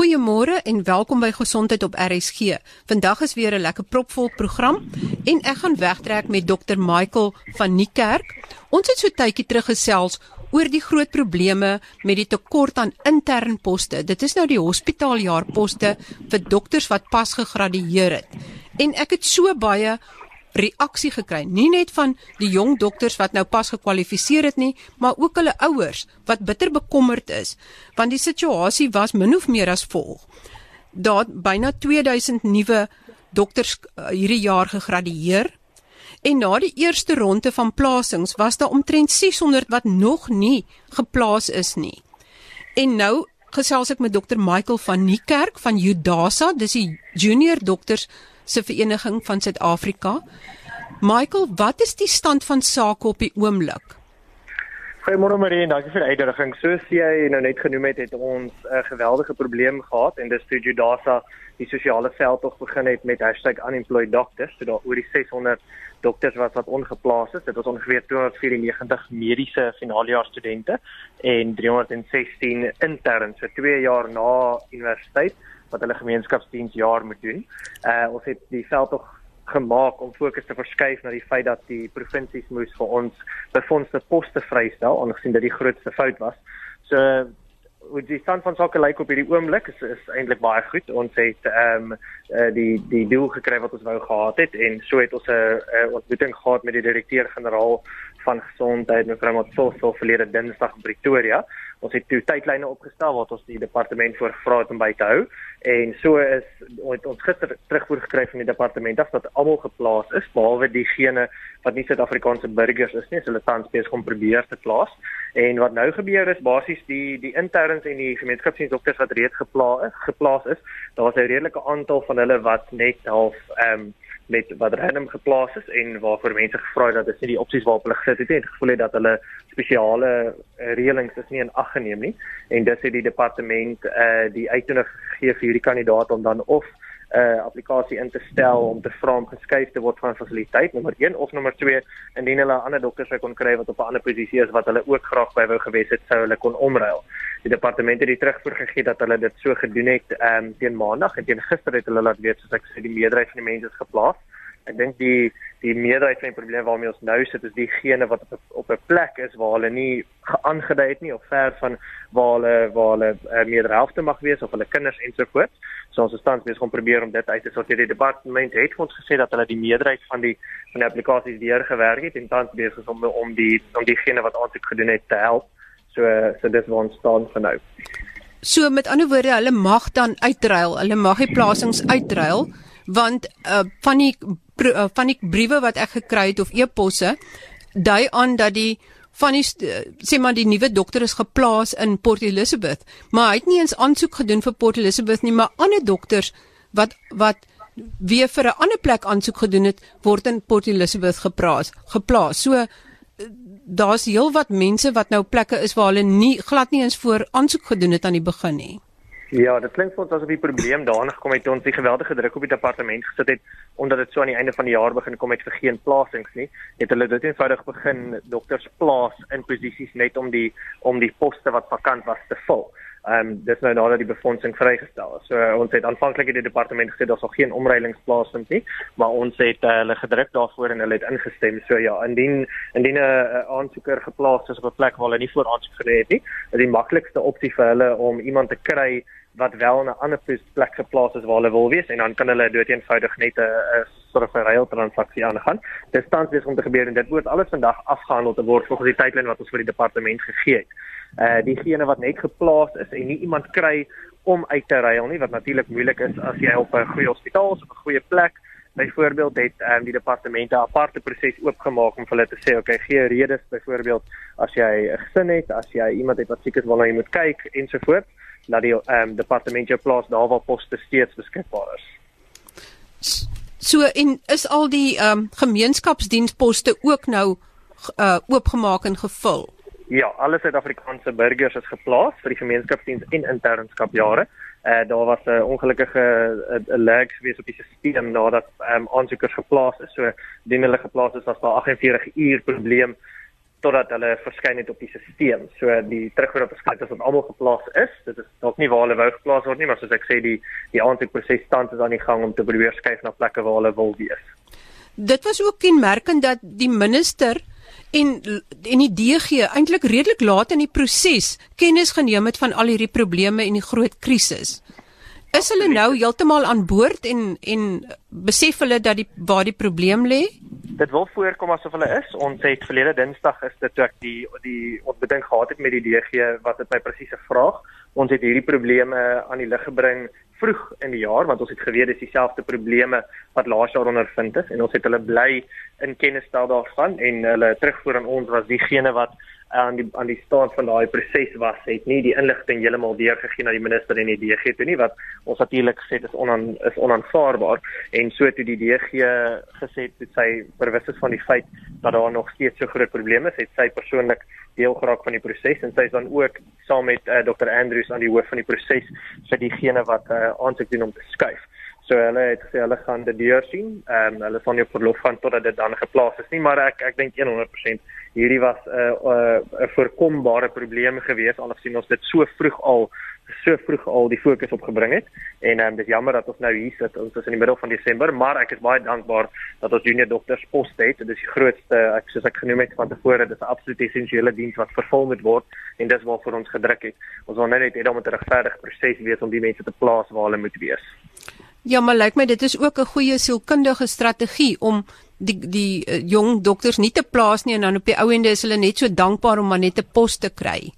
Goeiemôre en welkom by Gesondheid op RSG. Vandag is weer 'n lekker propvol program en ek gaan wegtrek met Dr Michael van Niekerk. Ons het so tydjie terug gesels oor die groot probleme met die tekort aan intern poste. Dit is nou die hospitaaljaarposte vir dokters wat pas gegradueer het. En ek het so baie reaksie gekry, nie net van die jong dokters wat nou pas gekwalifiseer het nie, maar ook hulle ouers wat bitter bekommerd is, want die situasie was min of meer as volg. Daar byna 2000 nuwe dokters uh, hierdie jaar gegradueer en na die eerste ronde van plasings was daar omtrent 600 wat nog nie geplaas is nie. En nou gesels ek met dokter Michael van Niekerk van Judasa, dis die junior dokters se vereniging van Suid-Afrika. Michael, wat is die stand van sake op die oomblik? Goeiemôre Marie en dankie vir die uitdaging. Soos jy nou net genoem het, het ons 'n geweldige probleem gehad en dis toe Judasa die sosiale veldtog begin het met #unemployeddoctors. So daar oor die 600 dokters wat wat ongeplaas is. Dit was ongeveer 294 mediese finaaljaar studente en 316 interns vir 2 jaar na universiteit wat hulle gemeenskapsdiensjaar moet doen. Uh ons het die veld tog gemaak om fokus te verskuif na die feit dat die provinsies moes vir ons befondste poste vrystel aangesien dit die grootste fout was. So hoe die stand van sake lyk op hierdie oomblik is, is eintlik baie goed. Ons het ehm um, uh, die die doel gekry wat ons wou gehad het en so het ons 'n ontmoeting gehad met die direkteur-generaal van gesondheid mevrou Matsofo verlede Dinsdag in Pretoria. Ons het toe tydlyne opgestel wat ons die departement voor gevra het om by te hou en so is ons ons gister terugvoer gekry van die departement af dat almal geplaas is behalwe diegene wat nie Suid-Afrikaanse burgers is nie, hulle tans besig om probeer te plaas. En wat nou gebeur is basies die die interns en die gemeenskapsdiensdokters wat reeds geplaas geplaas is, daar was 'n redelike aantal van hulle wat net half ehm um, met wat random geplaas is en waarvoor mense gevra het dat dit nie die opsies waarop hulle gesit het nie, gevoel het dat hulle spesiale uh, reëlings is nie in ag geneem nie. En dis het die departement eh uh, die uitnodiging gegee vir hierdie kandidaat om dan of uh, applikasie in te stel om te vra om geskuif te word van fasiliteit nommer 1 of nommer 2 indien hulle 'n ander dokter sou kon kry wat op 'n ander posisie is wat hulle ook graag by wou gewees het sou hulle kon omruil. Die departement het die terugvoer gegee dat hulle dit so gedoen het ehm um, teen maandag en teen gister het hulle laat weet soos ek sê die meerderheid van die mense is geplaas. Ek dink die die meerderheid van die probleme waarmee ons nou sit is diegene wat op op 'n plek is waar hulle nie geaangedui het nie of ver van waar hulle waar hulle uh, meerderhelfte mag wees of hulle kinders ensovoorts. So ons is tans besig om probeer om dit uit te sorteer. Die departement het ons gesê dat hulle die meerderheid van die van die applikasies deurgewerk het en tans besig is om om die om diegene wat aansoek gedoen het te help. So so dis waar ons staan vir nou. So met ander woorde, hulle mag dan uitruil. Hulle mag die plasings uitruil want uh, van die uh, van die briewe wat ek gekry het of e-posse dui aan dat die van die sê maar die nuwe dokter is geplaas in Port Elizabeth, maar hy het nie eens aansoek gedoen vir Port Elizabeth nie, maar ander dokters wat wat weer vir 'n ander plek aansoek gedoen het, word in Port Elizabeth geplaas, geplaas. So daar's heelwat mense wat nou plekke is waar hulle nie glad nie eens voor aansoek gedoen het aan die begin nie. Ja, dit klink vir ons asof die probleem daarin gekom het toe ons die geweldige druk op die departement gesit het omdat dit so aan die einde van die jaar begin kom met vir geen plasings nie. Het hulle dit eenvoudig begin dokters plaas in posisies net om die om die poste wat vakant was te vul. Ehm um, dis nou nadat die befondsing vrygestel is. So ons het aanvanklik in die departement gesê daar sal geen omruilingsplaas vind nie, maar ons het uh, hulle gedruk daarvoor en hulle het ingestem. So ja, indien indien 'n uh, aansoeker geplaas is op 'n plek waar hulle nie voor aansoek gedoen het nie, is die maklikste opsie vir hulle om iemand te kry wat wel in 'n ander plek geplaas is waar hulle wil wees en dan kan hulle dood eenvoudig net 'n soort van ruil transaksie aangaan. Dit staan besig om te gebeur en dit moet alles vandag afgehandel te word volgens die tydlyn wat ons vir die departement gegee het. Uh diegene wat net geplaas is en nie iemand kry om uit te ruil nie wat natuurlik moeilik is as jy op 'n goeie hospitaal is of 'n goeie plek Byvoorbeeld het um, die departemente 'n aparte proses oopgemaak om vir hulle te sê, okay, gee redes byvoorbeeld as jy 'n gesin het, as jy iemand het wat siek is waarna jy moet kyk ensovoorts dat die ehm um, departement jou plaas daar waar poste steeds beskikbaar is. So en is al die ehm um, gemeenskapsdiensposte ook nou uh oopgemaak en gevul? Ja, alle Suid-Afrikaanse burgers is geplaas vir die gemeenskapsdiens en internskapjare. Uh daar was 'n ongelukkige 'n lag gewees op die stelsel nadat ehm um, aansoekers geplaas is. So dien hulle geplaas is as daar 48 uur probleem totdat hulle verskyn het op die stelsel. So die terugvoer op beskryf is wat almal geplaas is. Dit is dalk nie waar hulle wou geplaas word nie, maar soos ek sê die die aansoekproses stand is aan die gang om te probeer skuif na plekke waar hulle wil wees. Dit was ook kenmerkend dat die minister en en die DG eintlik redelik laat in die proses kennis geneem het van al hierdie probleme en die groot krisis. Is hulle nou heeltemal aan boord en en besef hulle dat die waar die probleem lê? Dit wil voorkom asof hulle is. Ons het verlede Dinsdag is dit toe ek die die ontbinding gehad het met die DG wat dit my presiese vraag. Ons het hierdie probleme aan die lig gebring vroeg in die jaar want ons het geweet dis dieselfde probleme wat laas jaar ondervind is en ons het hulle bly in kennis stel daarvan en hulle terugvoer aan ons was diegene wat aan die aan die staat van daai proses was het nie die inligting heeltemal deurgegee na die minister en die DG toe nie wat ons natuurlik gesê is onan is onaanvaarbaar en so toe die DG gesê het sy bewus is van die feit dat daar nog steeds so groot probleme is het sy persoonlik deel geraak van die proses en sy is dan ook saam met uh, Dr Andrews aan die hoof van die proses vir diegene wat uh, aansoek doen om te skuif So hulle het gesê hulle gaan dit deur sien. Ehm um, hulle sal nie op verlof gaan totdat dit dan geplaas is nie, maar ek ek dink 100% hierdie was 'n uh, 'n uh, voorkombare probleem gewees aangesien ons dit so vroeg al so vroeg al die fokus op gebring het. En um, dis jammer dat ons nou hier sit ons is in die middel van Desember, maar ek is baie dankbaar dat ons junior dokters pos het. Dit is die grootste ek soos ek genoem het van tevore, dit is 'n absolute essensiële diens wat vervul moet word en dis waarvoor ons gedruk het. Ons wil net hê dat dit 'n regverdige proses wees om die mense te plaas waar hulle moet wees. Ja, maar lyk my dit is ook 'n goeie sielkundige strategie om die die uh, jong dokters nie te plaas nie en dan op die ou ende is hulle net so dankbaar om maar net 'n pos te kry.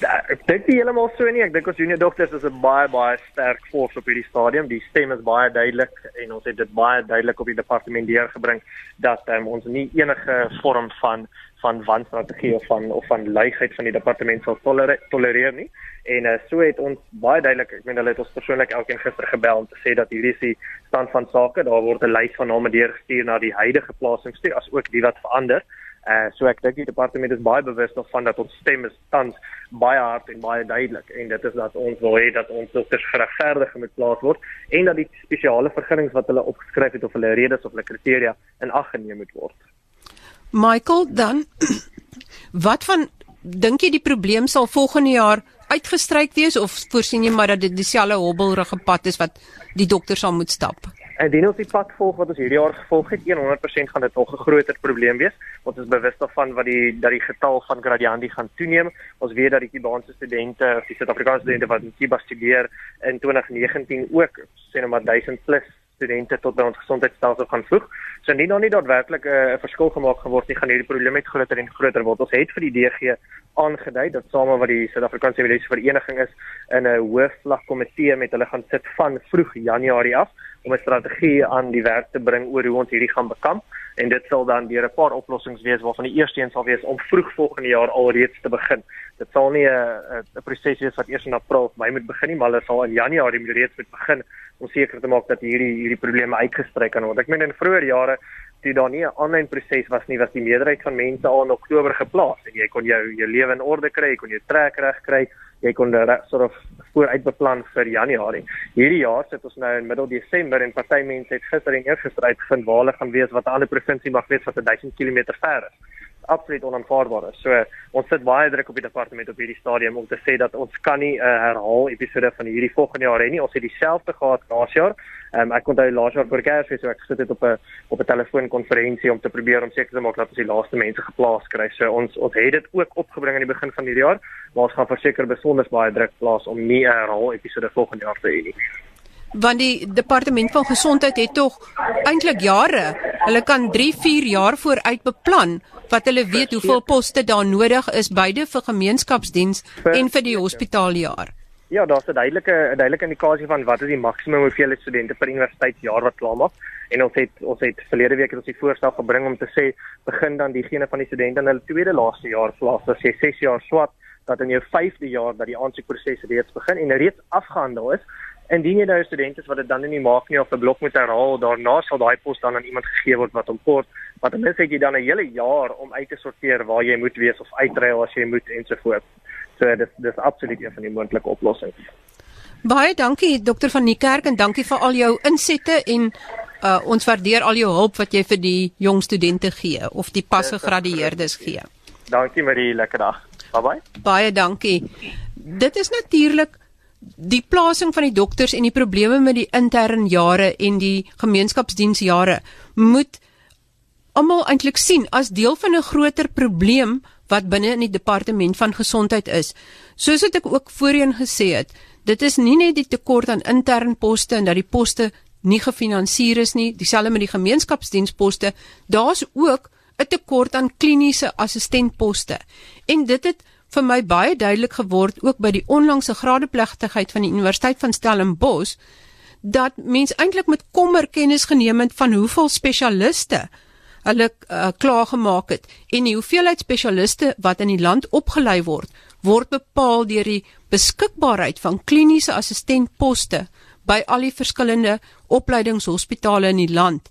Ek dink nie heeltemal so nie. Ek dink ons junior dokters is 'n baie baie sterk force op hierdie stadium. Die stem is baie duidelik en ons het dit baie duidelik op die departement deurgebring dat um, ons nie enige vorm van van wanstrategie of van of van luigheid van die departement sal tolereer, tolereer nie. En uh, so het ons baie duidelik, ek meen hulle het ons persoonlik elkeen gister gebel om te sê dat hierdie is die stand van sake. Daar word 'n lys van name deurgestuur na die huidige plasings toe as ook die wat verander. Uh so ek dink die departement is baie bewus daarvan dat ons stem is tans baie hard en baie duidelik en dit is dat ons wil hê dat ons dokters geregverdig moet plaas word en dat die spesiale vergunnings wat hulle opgeskryf het of hulle redes of hulle kriteria in ag geneem moet word. Michael, dan wat van dink jy die probleem sal volgende jaar uitgestryk wees of voorsien jy maar dat dit dieselfde hobbelrige pad is wat die dokter sal moet stap? Indien ons die pad volg wat ons hierdie jaar gevolg het, 100% gaan dit nog 'n groter probleem wees. Ons is bewus daarvan wat die dat die getal van gradiandi gaan toeneem. Ons weet dat die Kubaanse studente, of die Suid-Afrikaanse studente wat in Kuba studeer in 2019 ook sê nou maar 1000 plus studente tot by ons gesondheidstelsel gaan voeg. So nie nog nie daadwerklik 'n uh, verskil gemaak geword nie, gaan hierdie probleem net groter en groter word. Ons het vir die DG aangedui dat same wat die Suid-Afrikaanse Mediese Vereniging is in 'n hoofvlak komitee met hulle gaan sit van vroeg Januarie af om 'n strategie aan die werk te bring oor hoe ons hierdie gaan bekamp en dit sal dan deur 'n paar oplossings wees waarvan die eerste een sal wees om vroeg volgende jaar alreeds te begin. Dit sal nie 'n 'n proses wees wat eers in April of Mei moet begin nie, maar hulle sal in Januarie reeds moet begin om seker te maak dat hierdie hierdie probleme uitgestryk kan word. Ek meen in vroeë jare toe daar nie 'n aanlyn proses was nie, was die meerderheid van mense al in Oktober geplaas en jy kon jou jou lewe in orde kry, jy kon jou trek reg kry, jy kon sort of vooruitbeplan vir Januarie. Hierdie jaar sit ons nou in middel Desember en party mense het gister en eergister uitgevind waar hulle gaan wees wat 'n ander provinsie mag wees wat 1000 km ver is absoluut onaanvaarbaar is. So ons sit baie druk op die departement op hierdie stadium om te sê dat ons kan nie 'n uh, herhaal episode van hierdie volgende jaar hê nie. Ons het dieselfde gehad laas jaar. Um, ek daai laas jaar voor Kersfees so ek gesit het op 'n op 'n telefoonkonferensie om te probeer om seker te maak dat ons die laaste mense geplaas kry. So ons ons het dit ook opgebring aan die begin van hierdie jaar, maar ons gaan verseker besonder baie druk plaas om nie 'n herhaal episode volgende jaar te hê nie want die departement van gesondheid het tog eintlik jare. Hulle kan 3, 4 jaar vooruit beplan wat hulle weet hoeveel poste daar nodig is beide vir gemeenskapsdiens en vir die hospitaaljaar. Ja, daar's 'n duidelike 'n duidelike indikasie van wat is die maksimum hoeveelheid studente per universiteitsjaar wat klaar maak. En ons het ons het verlede week het ons die voorstel gebring om te sê begin dan diegene van die studente in hulle tweede laaste jaar plaas as jy 6 jaar swat dat in jou 5de jaar dat die aansoekproses reeds begin en reeds afgehandel is indien jy nou 'n student is wat dit dan nie maak nie of 'n blok moet herhaal, daarna sal daai pos dan aan iemand gegee word wat hom kort, wat ten minste het jy dan 'n hele jaar om uit te sorteer waar jy moet wees of uitruil as jy moet ensovoorts. So dis dis absoluut een van die moontlike oplossings. Baie dankie dokter van Niekerk en dankie vir al jou insette en uh, ons waardeer al jou hulp wat jy vir die jong studente gee of die pas gegradueerdes gee. Dankie Marie, lekker dag. Bye bye. Baie dankie. Dit is natuurlik die plasing van die dokters en die probleme met die intern jare en die gemeenskapsdiensjare moet almal eintlik sien as deel van 'n groter probleem wat binne in die departement van gesondheid is. Soos ek ook voorheen gesê het, dit is nie net die tekort aan intern poste en dat die poste nie gefinansier is nie, dieselfde met die gemeenskapsdiensposte, daar's ook 'n tekort aan kliniese assistentposte. En dit het vir my baie duidelik geword ook by die onlangse gradeplegtigheid van die Universiteit van Stellenbosch dat mens eintlik met kommer kennis geneem het van hoeveel spesialiste hulle uh, klaar gemaak het en die hoeveelheid spesialiste wat in die land opgelei word word bepaal deur die beskikbaarheid van kliniese assistentposte by al die verskillende opleidingshospitale in die land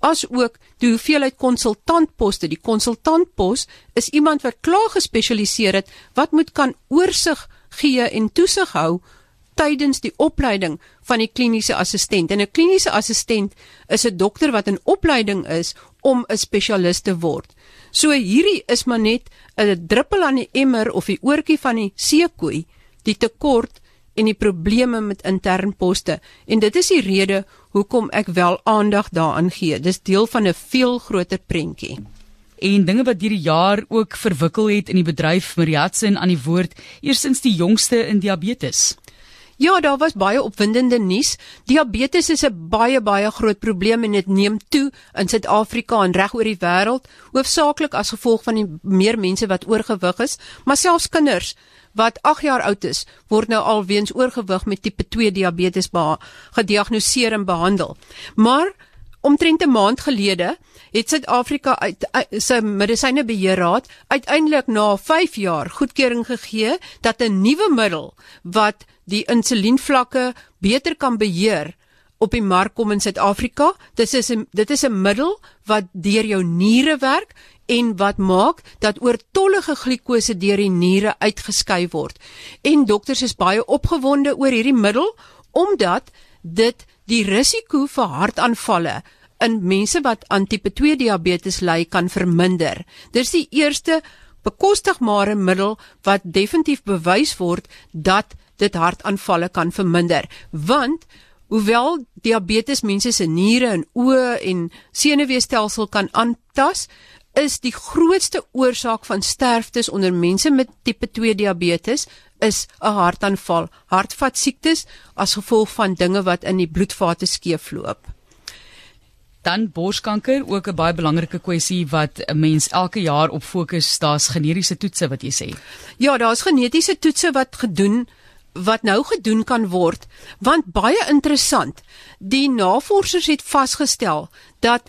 as ook die hoeveelheid konsultantposte. Die konsultantpos is iemand wat klaar gespesialiseer het wat moet kan oorsig gee en toesig hou tydens die opleiding van die kliniese assistent. En 'n kliniese assistent is 'n dokter wat in opleiding is om 'n spesialis te word. So hierdie is maar net 'n druppel aan die emmer of die oortjie van die seekoei, die tekort en die probleme met intern poste. En dit is die rede hoekom ek wel aandag daaraan gee. Dis deel van 'n veel groter prentjie. En dinge wat hierdie jaar ook verwikkel het in die bedryf Mariatse aan die woord, eersins die jongste in diabetes. Ja, daar was baie opwindende nuus. Diabetes is 'n baie baie groot probleem en dit neem toe in Suid-Afrika en reg oor die wêreld, hoofsaaklik as gevolg van die meer mense wat oorgewig is, maar selfs kinders wat 8 jaar oud is, word nou al weens oorgewig met tipe 2 diabetes gediagnoseer en behandel. Maar omtrent 'n maand gelede het Suid-Afrika uit, uit sy medisynebeheerraad uiteindelik na 5 jaar goedkeuring gegee dat 'n nuwe middel wat die insulienvlakke beter kan beheer op die mark kom in Suid-Afrika. Dit is 'n dit is 'n middel wat deur jou niere werk en wat maak dat oortollige glikose deur die niere uitgeskei word. En dokters is baie opgewonde oor hierdie middel omdat dit die risiko vir hartaanvalle in mense wat aan tipe 2 diabetes ly kan verminder. Dis die eerste bekostigbare middel wat definitief bewys word dat dit hartaanvalle kan verminder, want hoewel diabetes mense se niere en oë en senuweestelsel kan aantas, is die grootste oorsaak van sterftes onder mense met tipe 2 diabetes is 'n hartaanval, hartvaskiektes as gevolg van dinge wat in die bloedvate skeefloop. Dan borskanker, ook 'n baie belangrike kwessie wat 'n mens elke jaar op fokus, daar's genetiese toetse wat jy sê. Ja, daar's genetiese toetse wat gedoen wat nou gedoen kan word, want baie interessant. Die navorsers het vasgestel dat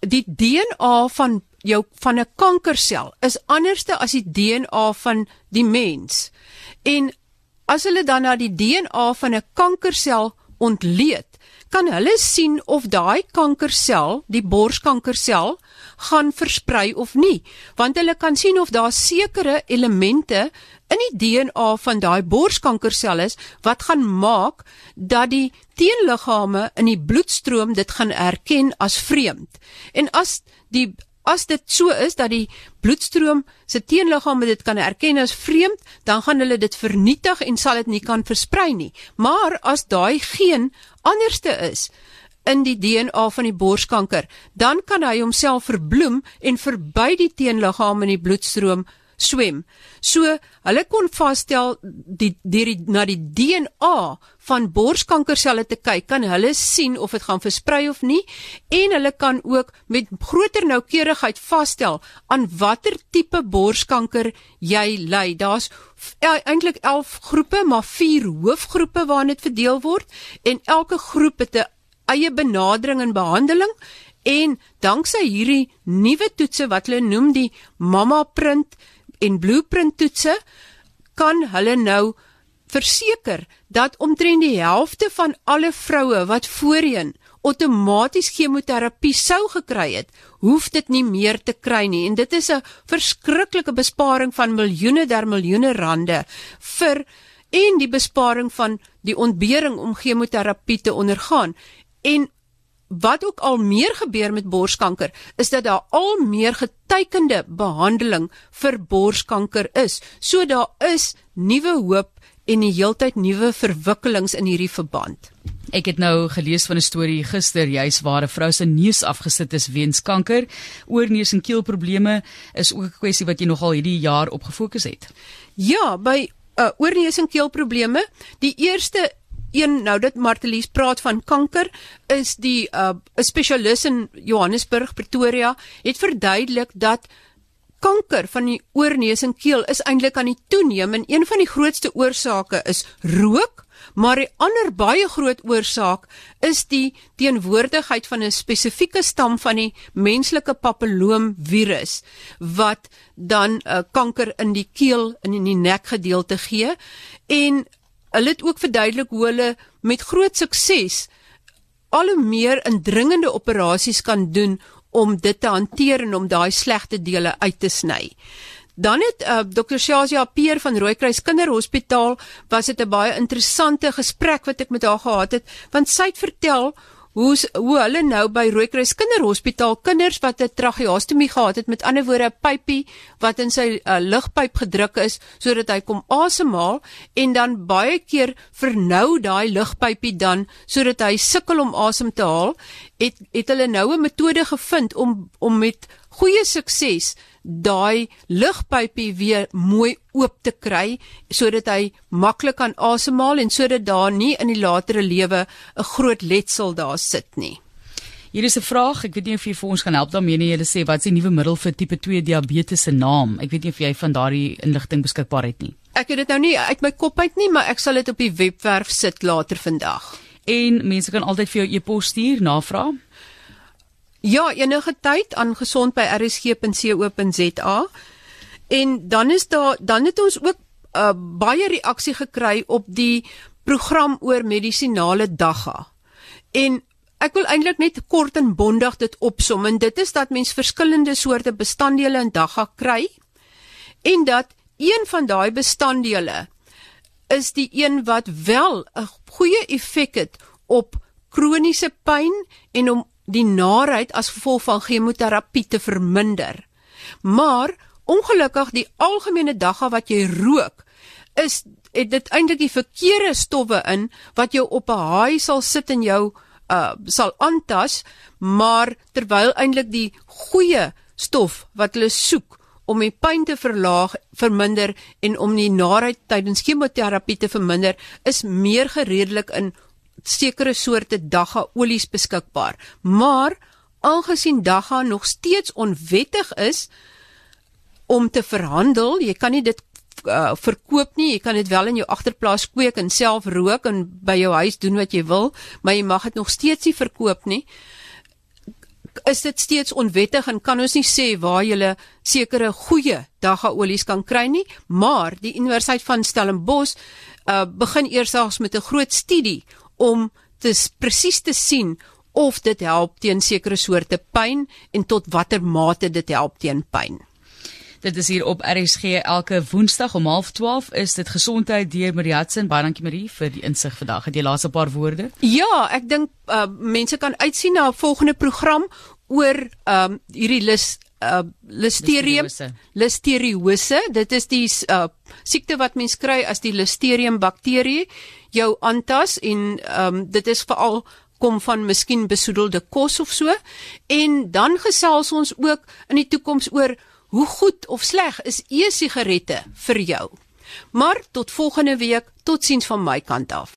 die DNA van jou van 'n kankersel is anderste as die DNA van die mens. En as hulle dan na die DNA van 'n kankersel ontleed, kan hulle sien of daai kankersel, die borskankersel, gaan versprei of nie, want hulle kan sien of daar sekere elemente in die DNA van daai borskankersel is wat gaan maak dat die teenliggame in die bloedstroom dit gaan erken as vreemd. En as die As dit so is dat die bloedstroom se teenliggame dit kan erken as vreemd, dan gaan hulle dit vernietig en sal dit nie kan versprei nie. Maar as daai geen anderste is in die DNA van die borskanker, dan kan hy homself verbloem en verby die teenliggame in die bloedstroom swem. So hulle kon vasstel die deur die na die DNA van borskankerselle te kyk, kan hulle sien of dit gaan versprei of nie en hulle kan ook met groter noukeurigheid vasstel aan watter tipe borskanker jy ly. Daar's eintlik 11 groepe, maar 4 hoofgroepe waarin dit verdeel word en elke groep het 'n eie benadering en behandeling en danksy hierdie nuwe toetse wat hulle noem die mamma print en blueprint toetse kan hulle nou verseker dat omtrent die helfte van alle vroue wat voorheen outomaties chemoterapie sou gekry het, hoef dit nie meer te kry nie en dit is 'n verskriklike besparing van miljoene der miljoene rande vir en die besparing van die ontbering om chemoterapie te ondergaan. En wat ook al meer gebeur met borskanker is dat daar al meer getekende behandeling vir borskanker is. So daar is nuwe hoop en die heeltyd nuwe verwikkelings in hierdie verband. Ek het nou gelees van 'n storie gister juis waar 'n vrou se neus afgesit is weens kanker. Oorneus en keelprobleme is ook 'n kwessie wat jy nogal hierdie jaar op gefokus het. Ja, by uh, oorneus en keelprobleme, die eerste een nou dit Martelies praat van kanker is die 'n uh, spesialis in Johannesburg Pretoria het verduidelik dat kanker van die oorneus en keel is eintlik aan die toeneem en een van die grootste oorsake is rook, maar 'n ander baie groot oorsaak is die teenwoordigheid van 'n spesifieke stam van die menslike papilloom virus wat dan uh, kanker in die keel en in die nekgedeelte gee en hulle het ook verduidelik hoe hulle met groot sukses al hoe meer indringende operasies kan doen om dit te hanteer en om daai slegte dele uit te sny. Dan het uh, Dr. Shazia Peer van Rooikruis Kinderhospitaal was dit 'n baie interessante gesprek wat ek met haar gehad het want sy het vertel hoe hoe hulle nou by Rooikruis Kinderhospitaal kinders wat 'n tracheostomie gehad het met ander woorde 'n pypie wat in sy uh, lugpyp gedruk is sodat hy kom asemhaal en dan baie keer vernou daai lugpypie dan sodat hy sukkel om asem te haal. Het het hulle nou 'n metode gevind om om met goeie sukses daai lugpypie weer mooi oop te kry sodat hy maklik kan asemhaal en sodat daar nie in die latere lewe 'n groot letsel daar sit nie. Hier is 'n vraag, ek weet nie of jy vir ons kan help daarmee nie. Jy sê wat is die nuwe middel vir tipe 2 diabetes se naam? Ek weet nie of jy van daardie inligting beskikbaar het nie. Ek het dit nou nie uit my kop uit nie, maar ek sal dit op die webwerf sit later vandag. En mense kan altyd vir jou e-pos stuur navraag. Ja, enige tyd aan gesond@rsg.co.za. En dan is daar dan het ons ook uh, baie reaksie gekry op die program oor medisinale dagga. En ek wil eintlik net kort en bondig dit opsom en dit is dat mens verskillende soorte bestanddele in dagga kry en dat een van daai bestanddele is die een wat wel 'n goeie effek het op kroniese pyn en om die naarheid as gevolg van chemoterapie te verminder. Maar ongelukkig die algemene dagga wat jy rook is het dit eintlik die verkeerde stowwe in wat jou op 'n haai sal sit en jou uh sal aantas, maar terwyl eintlik die goeie stof wat hulle soek om die pyn te verlaag, verminder en om die naarheid tydens chemoterapie te verminder, is meer gereedelik in sekere soorte dagga olies beskikbaar. Maar aangesien dagga nog steeds onwettig is om te verhandel, jy kan nie dit uh, verkoop nie, jy kan dit wel in jou agterplaas kweek en self rook en by jou huis doen wat jy wil, maar jy mag dit nog steeds nie verkoop nie. Is dit steeds onwettig en kan ons nie sê waar jy sekere goeie dagga olies kan kry nie, maar die Universiteit van Stellenbosch uh, begin eersags met 'n groot studie om te presies te sien of dit help teen sekere soorte pyn en tot watter mate dit help teen pyn. Dit is hier op RSG elke Woensdag om 12:30 is dit gesondheid deur Marie Hudson. Baie dankie Marie vir die insig vandag. Het jy laaste paar woorde? Ja, ek dink uh, mense kan uitsien na 'n volgende program oor um, hierdie lus uh Listeria Listeriose. Dit is die uh siekte wat mens kry as die Listeria bakterie jou aantas en ehm um, dit is veral kom van miskien besoedelde kos of so. En dan gesels ons ook in die toekoms oor hoe goed of sleg is e-sigarette vir jou. Maar tot volgende week, totsiens van my kant af.